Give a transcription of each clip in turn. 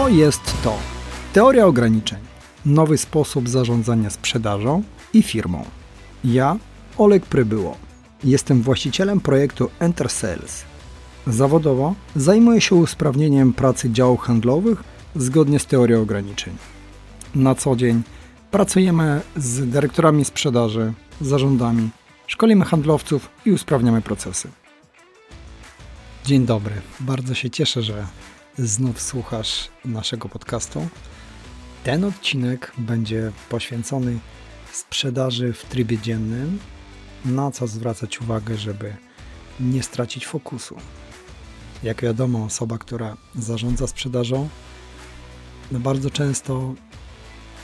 Co jest to? Teoria ograniczeń. Nowy sposób zarządzania sprzedażą i firmą. Ja, Oleg Prybyło. Jestem właścicielem projektu Enter Sales. Zawodowo zajmuję się usprawnieniem pracy działów handlowych zgodnie z teorią ograniczeń. Na co dzień pracujemy z dyrektorami sprzedaży, zarządami, szkolimy handlowców i usprawniamy procesy. Dzień dobry. Bardzo się cieszę, że znów słuchasz naszego podcastu. Ten odcinek będzie poświęcony sprzedaży w trybie dziennym, na co zwracać uwagę, żeby nie stracić fokusu. Jak wiadomo, osoba, która zarządza sprzedażą, no bardzo często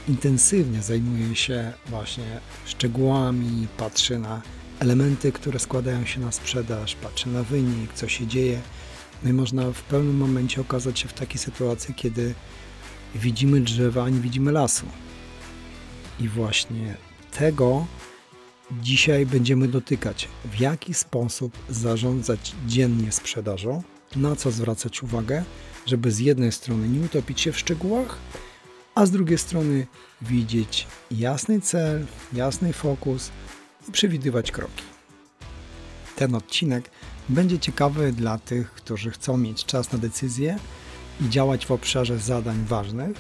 intensywnie zajmuje się właśnie szczegółami, patrzy na elementy, które składają się na sprzedaż, patrzy na wynik, co się dzieje. No i można w pewnym momencie okazać się w takiej sytuacji, kiedy widzimy drzewa, a nie widzimy lasu. I właśnie tego dzisiaj będziemy dotykać. W jaki sposób zarządzać dziennie sprzedażą, na co zwracać uwagę, żeby z jednej strony nie utopić się w szczegółach, a z drugiej strony widzieć jasny cel, jasny fokus i przewidywać kroki. Ten odcinek będzie ciekawy dla tych, którzy chcą mieć czas na decyzje i działać w obszarze zadań ważnych,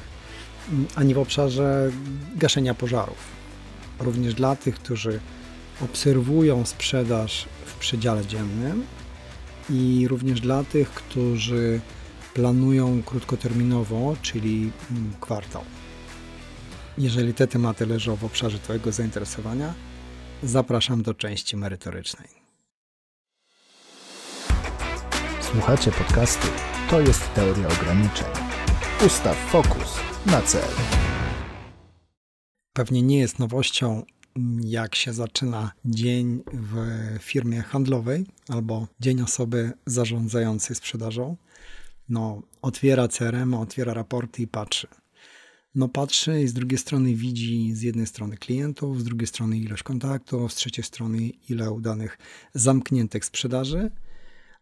a nie w obszarze gaszenia pożarów. Również dla tych, którzy obserwują sprzedaż w przedziale dziennym i również dla tych, którzy planują krótkoterminowo, czyli mm, kwartał. Jeżeli te tematy leżą w obszarze Twojego zainteresowania, zapraszam do części merytorycznej. Słuchacie podcastu To jest teoria ograniczeń. Ustaw fokus na cel. Pewnie nie jest nowością, jak się zaczyna dzień w firmie handlowej albo dzień osoby zarządzającej sprzedażą. No, otwiera CRM, otwiera raporty i patrzy. No, patrzy i z drugiej strony widzi z jednej strony klientów, z drugiej strony ilość kontaktów, z trzeciej strony ile udanych zamkniętych sprzedaży,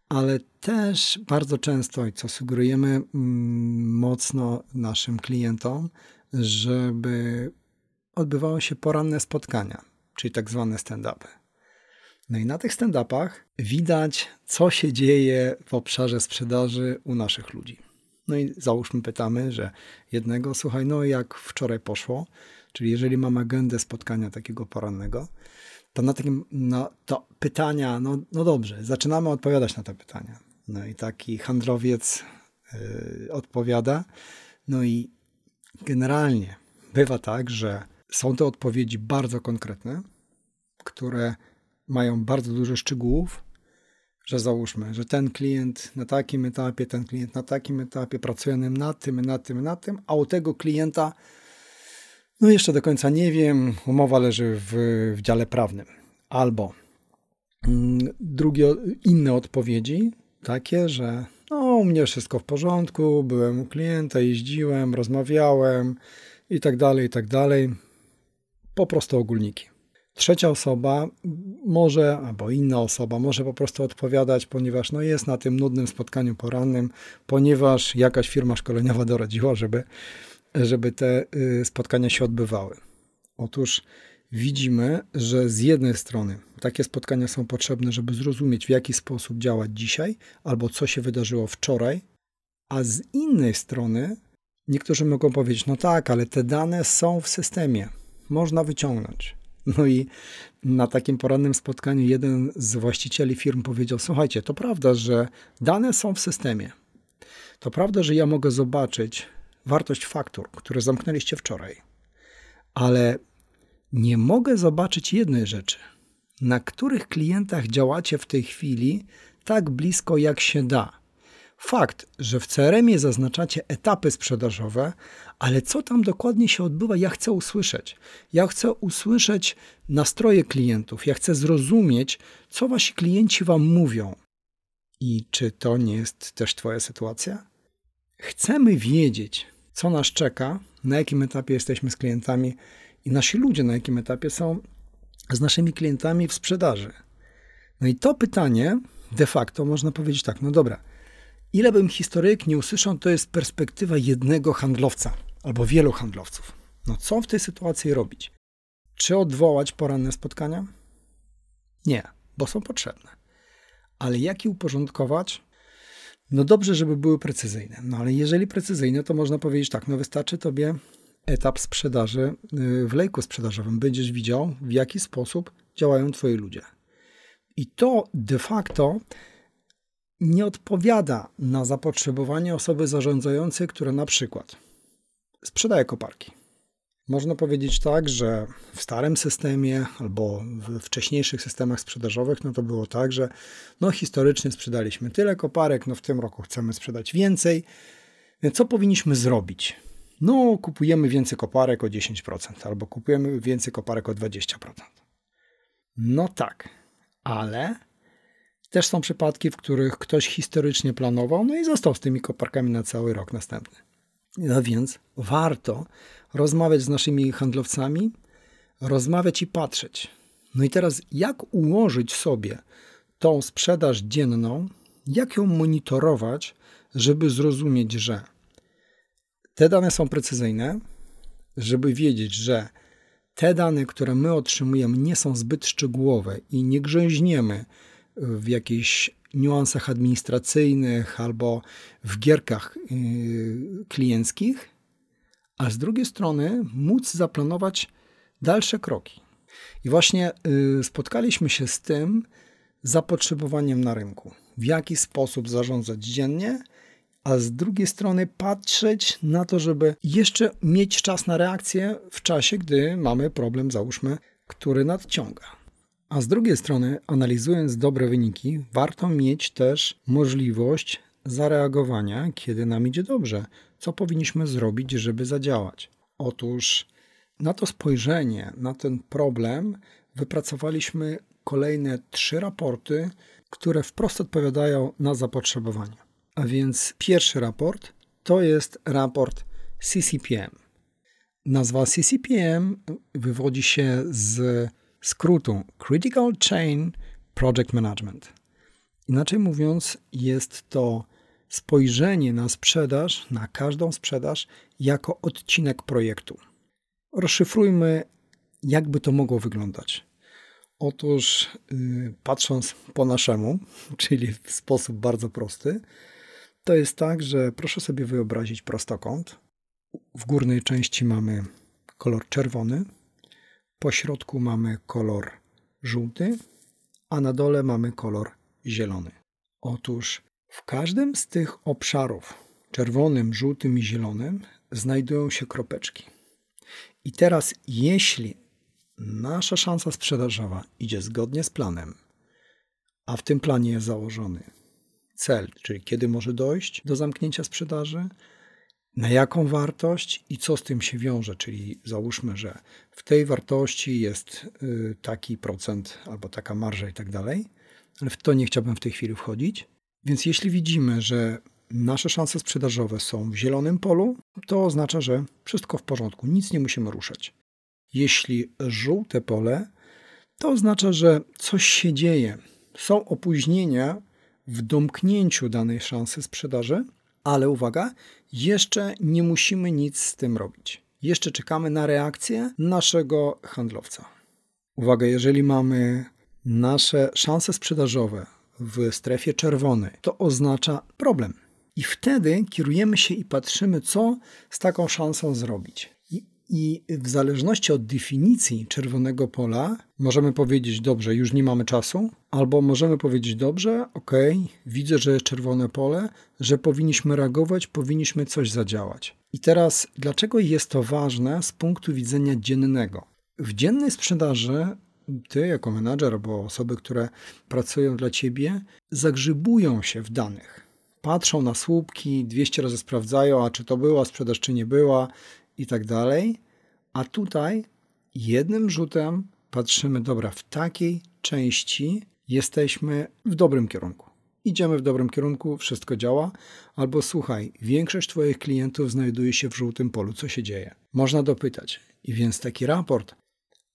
ale też bardzo często, i co sugerujemy mm, mocno naszym klientom, żeby odbywały się poranne spotkania, czyli tak zwane stand-upy. No i na tych stand-upach widać, co się dzieje w obszarze sprzedaży u naszych ludzi. No i załóżmy, pytamy, że jednego, słuchaj, no jak wczoraj poszło, czyli jeżeli mam agendę spotkania takiego porannego, to na takim, no, to pytania, no, no dobrze, zaczynamy odpowiadać na te pytania. No i taki handlowiec yy, odpowiada, no i generalnie bywa tak, że są to odpowiedzi bardzo konkretne, które mają bardzo dużo szczegółów, że załóżmy, że ten klient na takim etapie, ten klient na takim etapie, pracujemy nad tym, nad tym, nad tym, a u tego klienta, no jeszcze do końca nie wiem, umowa leży w, w dziale prawnym. Albo mm, drugie, inne odpowiedzi, takie, że no, u mnie wszystko w porządku, byłem u klienta, jeździłem, rozmawiałem i tak dalej, i tak dalej po prostu ogólniki. Trzecia osoba może, albo inna osoba może po prostu odpowiadać, ponieważ no jest na tym nudnym spotkaniu porannym, ponieważ jakaś firma szkoleniowa doradziła, żeby, żeby te y, spotkania się odbywały. Otóż widzimy, że z jednej strony takie spotkania są potrzebne, żeby zrozumieć, w jaki sposób działać dzisiaj, albo co się wydarzyło wczoraj, a z innej strony niektórzy mogą powiedzieć: No tak, ale te dane są w systemie można wyciągnąć. No i na takim porannym spotkaniu jeden z właścicieli firm powiedział: Słuchajcie, to prawda, że dane są w systemie. To prawda, że ja mogę zobaczyć wartość faktur, które zamknęliście wczoraj, ale nie mogę zobaczyć jednej rzeczy. Na których klientach działacie w tej chwili tak blisko jak się da? Fakt, że w CRM-ie zaznaczacie etapy sprzedażowe, ale co tam dokładnie się odbywa, ja chcę usłyszeć. Ja chcę usłyszeć nastroje klientów, ja chcę zrozumieć, co wasi klienci wam mówią. I czy to nie jest też Twoja sytuacja? Chcemy wiedzieć, co nas czeka, na jakim etapie jesteśmy z klientami i nasi ludzie na jakim etapie są z naszymi klientami w sprzedaży. No i to pytanie de facto można powiedzieć tak, no dobra, Ile bym nie usłyszał, to jest perspektywa jednego handlowca albo wielu handlowców. No co w tej sytuacji robić? Czy odwołać poranne spotkania? Nie, bo są potrzebne. Ale jak je uporządkować? No dobrze, żeby były precyzyjne. No ale jeżeli precyzyjne, to można powiedzieć tak, no wystarczy tobie etap sprzedaży y, w lejku sprzedażowym. Będziesz widział, w jaki sposób działają twoi ludzie. I to de facto nie odpowiada na zapotrzebowanie osoby zarządzającej, która na przykład sprzedaje koparki. Można powiedzieć tak, że w starym systemie albo w wcześniejszych systemach sprzedażowych, no to było tak, że no historycznie sprzedaliśmy tyle koparek, no w tym roku chcemy sprzedać więcej. Więc co powinniśmy zrobić? No, kupujemy więcej koparek o 10%, albo kupujemy więcej koparek o 20%. No tak, ale też są przypadki, w których ktoś historycznie planował, no i został z tymi koparkami na cały rok następny. No więc warto rozmawiać z naszymi handlowcami, rozmawiać i patrzeć. No i teraz, jak ułożyć sobie tą sprzedaż dzienną, jak ją monitorować, żeby zrozumieć, że te dane są precyzyjne, żeby wiedzieć, że te dane, które my otrzymujemy, nie są zbyt szczegółowe i nie grzęźniemy w jakichś niuansach administracyjnych albo w gierkach yy, klienckich, a z drugiej strony móc zaplanować dalsze kroki. I właśnie yy, spotkaliśmy się z tym zapotrzebowaniem na rynku. W jaki sposób zarządzać dziennie, a z drugiej strony patrzeć na to, żeby jeszcze mieć czas na reakcję w czasie, gdy mamy problem, załóżmy, który nadciąga. A z drugiej strony, analizując dobre wyniki, warto mieć też możliwość zareagowania, kiedy nam idzie dobrze. Co powinniśmy zrobić, żeby zadziałać? Otóż na to spojrzenie, na ten problem, wypracowaliśmy kolejne trzy raporty, które wprost odpowiadają na zapotrzebowanie. A więc pierwszy raport to jest raport CCPM. Nazwa CCPM wywodzi się z skrótu Critical Chain Project Management. Inaczej mówiąc, jest to spojrzenie na sprzedaż, na każdą sprzedaż, jako odcinek projektu. Rozszyfrujmy, jakby to mogło wyglądać. Otóż, yy, patrząc po naszemu, czyli w sposób bardzo prosty, to jest tak, że proszę sobie wyobrazić prostokąt. W górnej części mamy kolor czerwony, po środku mamy kolor żółty, a na dole mamy kolor zielony. Otóż w każdym z tych obszarów, czerwonym, żółtym i zielonym, znajdują się kropeczki. I teraz, jeśli nasza szansa sprzedażowa idzie zgodnie z planem, a w tym planie jest założony cel, czyli kiedy może dojść do zamknięcia sprzedaży, na jaką wartość i co z tym się wiąże, czyli załóżmy, że w tej wartości jest y, taki procent albo taka marża i tak dalej, ale w to nie chciałbym w tej chwili wchodzić. Więc jeśli widzimy, że nasze szanse sprzedażowe są w zielonym polu, to oznacza, że wszystko w porządku, nic nie musimy ruszać. Jeśli żółte pole, to oznacza, że coś się dzieje. Są opóźnienia w domknięciu danej szansy sprzedaży, ale uwaga, jeszcze nie musimy nic z tym robić. Jeszcze czekamy na reakcję naszego handlowca. Uwaga, jeżeli mamy nasze szanse sprzedażowe w strefie czerwonej, to oznacza problem. I wtedy kierujemy się i patrzymy, co z taką szansą zrobić. I w zależności od definicji czerwonego pola, możemy powiedzieć: Dobrze, już nie mamy czasu, albo możemy powiedzieć: Dobrze, ok, widzę, że jest czerwone pole, że powinniśmy reagować, powinniśmy coś zadziałać. I teraz, dlaczego jest to ważne z punktu widzenia dziennego? W dziennej sprzedaży ty, jako menadżer, albo osoby, które pracują dla ciebie, zagrzybują się w danych. Patrzą na słupki, 200 razy sprawdzają, a czy to była sprzedaż, czy nie była, i tak dalej. A tutaj jednym rzutem patrzymy, dobra, w takiej części jesteśmy w dobrym kierunku. Idziemy w dobrym kierunku, wszystko działa, albo słuchaj, większość Twoich klientów znajduje się w żółtym polu, co się dzieje? Można dopytać. I więc taki raport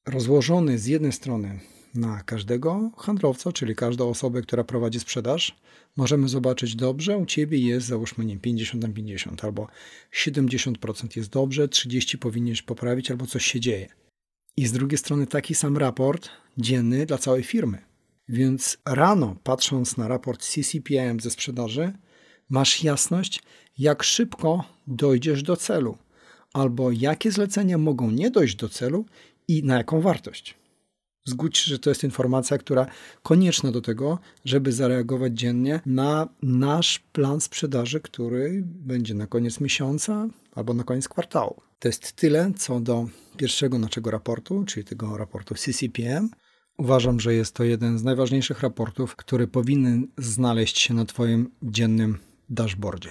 rozłożony z jednej strony na każdego handlowca, czyli każdą osobę, która prowadzi sprzedaż, możemy zobaczyć dobrze, u ciebie jest załóżmy nie 50 na 50, albo 70% jest dobrze, 30 powinieneś poprawić, albo coś się dzieje. I z drugiej strony taki sam raport dzienny dla całej firmy. Więc rano, patrząc na raport CCPM ze sprzedaży, masz jasność, jak szybko dojdziesz do celu, albo jakie zlecenia mogą nie dojść do celu i na jaką wartość. Zgódź że to jest informacja, która konieczna do tego, żeby zareagować dziennie na nasz plan sprzedaży, który będzie na koniec miesiąca albo na koniec kwartału. To jest tyle co do pierwszego naszego raportu, czyli tego raportu CCPM. Uważam, że jest to jeden z najważniejszych raportów, który powinien znaleźć się na Twoim dziennym dashboardzie.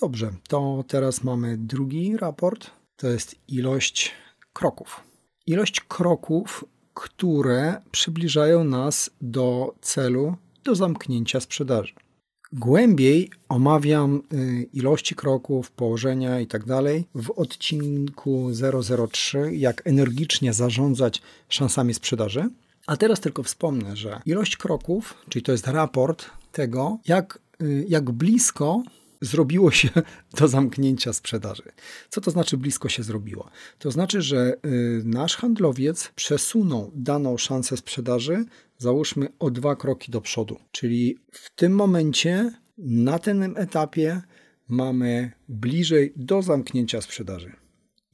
Dobrze, to teraz mamy drugi raport. To jest ilość kroków. Ilość kroków które przybliżają nas do celu, do zamknięcia sprzedaży. Głębiej omawiam y, ilości kroków, położenia itd. Tak w odcinku 003, jak energicznie zarządzać szansami sprzedaży. A teraz tylko wspomnę, że ilość kroków, czyli to jest raport tego, jak, y, jak blisko zrobiło się do zamknięcia sprzedaży. Co to znaczy blisko się zrobiło? To znaczy, że y, nasz handlowiec przesunął daną szansę sprzedaży, załóżmy o dwa kroki do przodu. Czyli w tym momencie, na tym etapie, mamy bliżej do zamknięcia sprzedaży.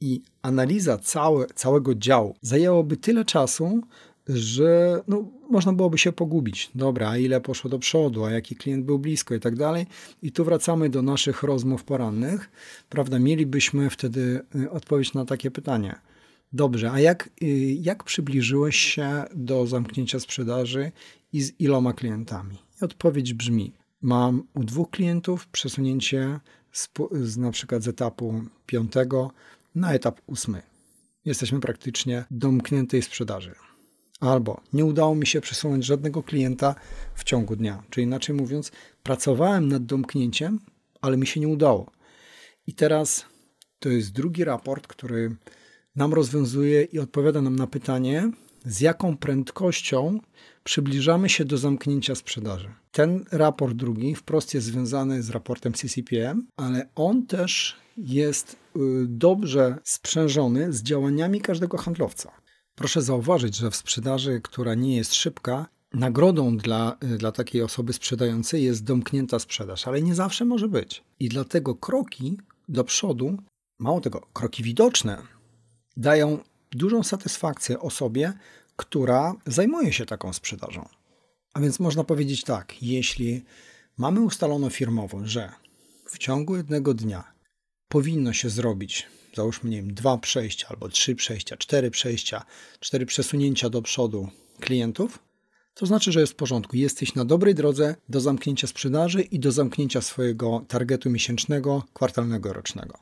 I analiza całe, całego działu zajęłoby tyle czasu, że no, można byłoby się pogubić. Dobra, a ile poszło do przodu, a jaki klient był blisko i tak dalej. I tu wracamy do naszych rozmów porannych. Prawda, mielibyśmy wtedy y, odpowiedź na takie pytanie. Dobrze, a jak, y, jak przybliżyłeś się do zamknięcia sprzedaży i z iloma klientami? I odpowiedź brzmi: Mam u dwóch klientów przesunięcie z, z na przykład z etapu piątego na etap ósmy. Jesteśmy praktycznie domkniętej sprzedaży. Albo nie udało mi się przesunąć żadnego klienta w ciągu dnia. Czyli inaczej mówiąc, pracowałem nad domknięciem, ale mi się nie udało. I teraz to jest drugi raport, który nam rozwiązuje i odpowiada nam na pytanie, z jaką prędkością przybliżamy się do zamknięcia sprzedaży. Ten raport drugi wprost jest związany z raportem CCPM, ale on też jest y, dobrze sprzężony z działaniami każdego handlowca. Proszę zauważyć, że w sprzedaży, która nie jest szybka, nagrodą dla, dla takiej osoby sprzedającej jest domknięta sprzedaż, ale nie zawsze może być. I dlatego kroki do przodu, mało tego, kroki widoczne, dają dużą satysfakcję osobie, która zajmuje się taką sprzedażą. A więc można powiedzieć tak, jeśli mamy ustalono firmowo, że w ciągu jednego dnia powinno się zrobić załóżmy, nie wiem, dwa przejścia albo trzy przejścia, cztery przejścia, cztery przesunięcia do przodu klientów, to znaczy, że jest w porządku. Jesteś na dobrej drodze do zamknięcia sprzedaży i do zamknięcia swojego targetu miesięcznego, kwartalnego, rocznego.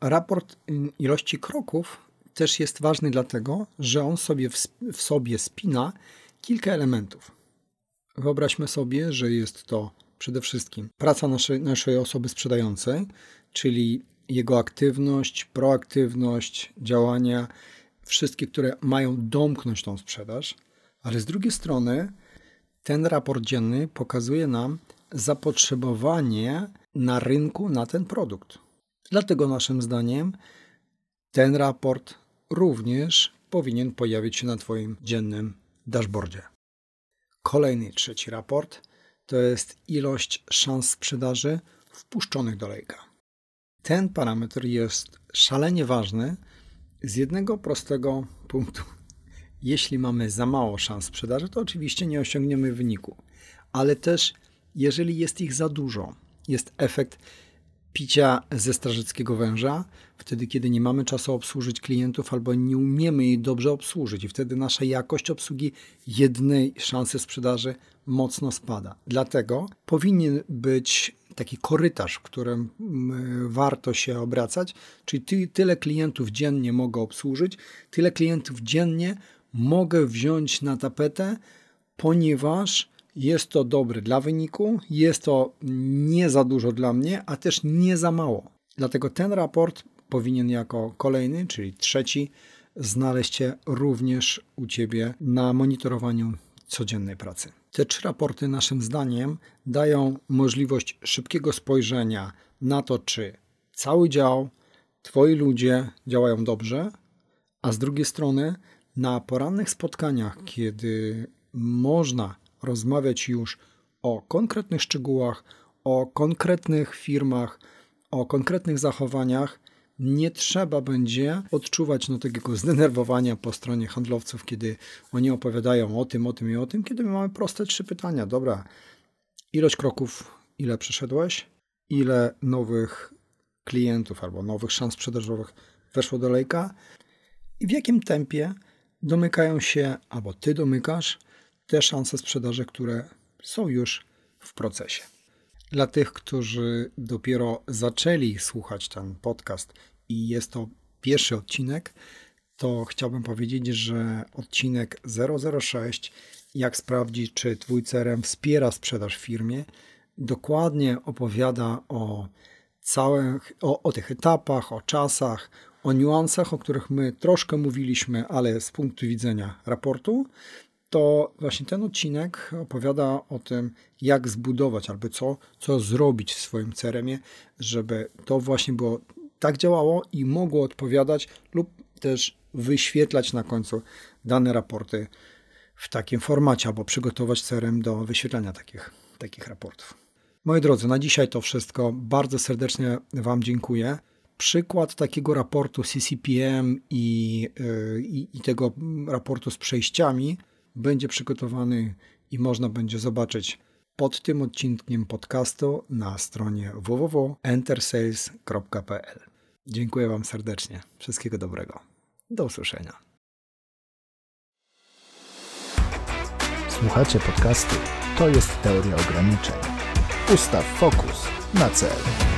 Raport ilości kroków też jest ważny dlatego, że on sobie w, w sobie spina kilka elementów. Wyobraźmy sobie, że jest to przede wszystkim praca naszej, naszej osoby sprzedającej, czyli jego aktywność, proaktywność, działania, wszystkie, które mają domknąć tą sprzedaż, ale z drugiej strony ten raport dzienny pokazuje nam zapotrzebowanie na rynku na ten produkt. Dlatego naszym zdaniem ten raport również powinien pojawić się na Twoim dziennym dashboardzie. Kolejny trzeci raport to jest ilość szans sprzedaży wpuszczonych do lejka. Ten parametr jest szalenie ważny z jednego prostego punktu. Jeśli mamy za mało szans sprzedaży, to oczywiście nie osiągniemy wyniku, ale też jeżeli jest ich za dużo, jest efekt picia ze strażackiego węża, wtedy kiedy nie mamy czasu obsłużyć klientów albo nie umiemy jej dobrze obsłużyć i wtedy nasza jakość obsługi jednej szansy sprzedaży mocno spada. Dlatego powinien być taki korytarz, w którym mm, warto się obracać, czyli ty, tyle klientów dziennie mogę obsłużyć, tyle klientów dziennie mogę wziąć na tapetę, ponieważ jest to dobre dla wyniku, jest to nie za dużo dla mnie, a też nie za mało. Dlatego ten raport powinien jako kolejny, czyli trzeci znaleźć się również u Ciebie na monitorowaniu codziennej pracy. Te trzy raporty, naszym zdaniem, dają możliwość szybkiego spojrzenia na to, czy cały dział, Twoi ludzie działają dobrze, a z drugiej strony, na porannych spotkaniach, kiedy można rozmawiać już o konkretnych szczegółach, o konkretnych firmach, o konkretnych zachowaniach, nie trzeba będzie odczuwać no, takiego zdenerwowania po stronie handlowców, kiedy oni opowiadają o tym, o tym i o tym, kiedy my mamy proste trzy pytania. Dobra, ilość kroków, ile przeszedłeś, ile nowych klientów albo nowych szans sprzedażowych weszło do lejka i w jakim tempie domykają się, albo ty domykasz te szanse sprzedaży, które są już w procesie. Dla tych, którzy dopiero zaczęli słuchać ten podcast i jest to pierwszy odcinek, to chciałbym powiedzieć, że odcinek 006, jak sprawdzić, czy Twój CRM wspiera sprzedaż firmie, dokładnie opowiada o całych, o, o tych etapach, o czasach, o niuansach, o których my troszkę mówiliśmy, ale z punktu widzenia raportu, to właśnie ten odcinek opowiada o tym, jak zbudować albo co, co zrobić w swoim CRM-ie, żeby to właśnie było tak działało i mogło odpowiadać lub też wyświetlać na końcu dane raporty w takim formacie, albo przygotować CRM do wyświetlania takich, takich raportów. Moi drodzy, na dzisiaj to wszystko. Bardzo serdecznie Wam dziękuję. Przykład takiego raportu CCPM i, yy, i tego raportu z przejściami będzie przygotowany i można będzie zobaczyć pod tym odcinkiem podcastu na stronie www.entersales.pl. Dziękuję Wam serdecznie. Wszystkiego dobrego. Do usłyszenia. Słuchacie podcastu To jest teoria ograniczeń. Ustaw fokus na cel.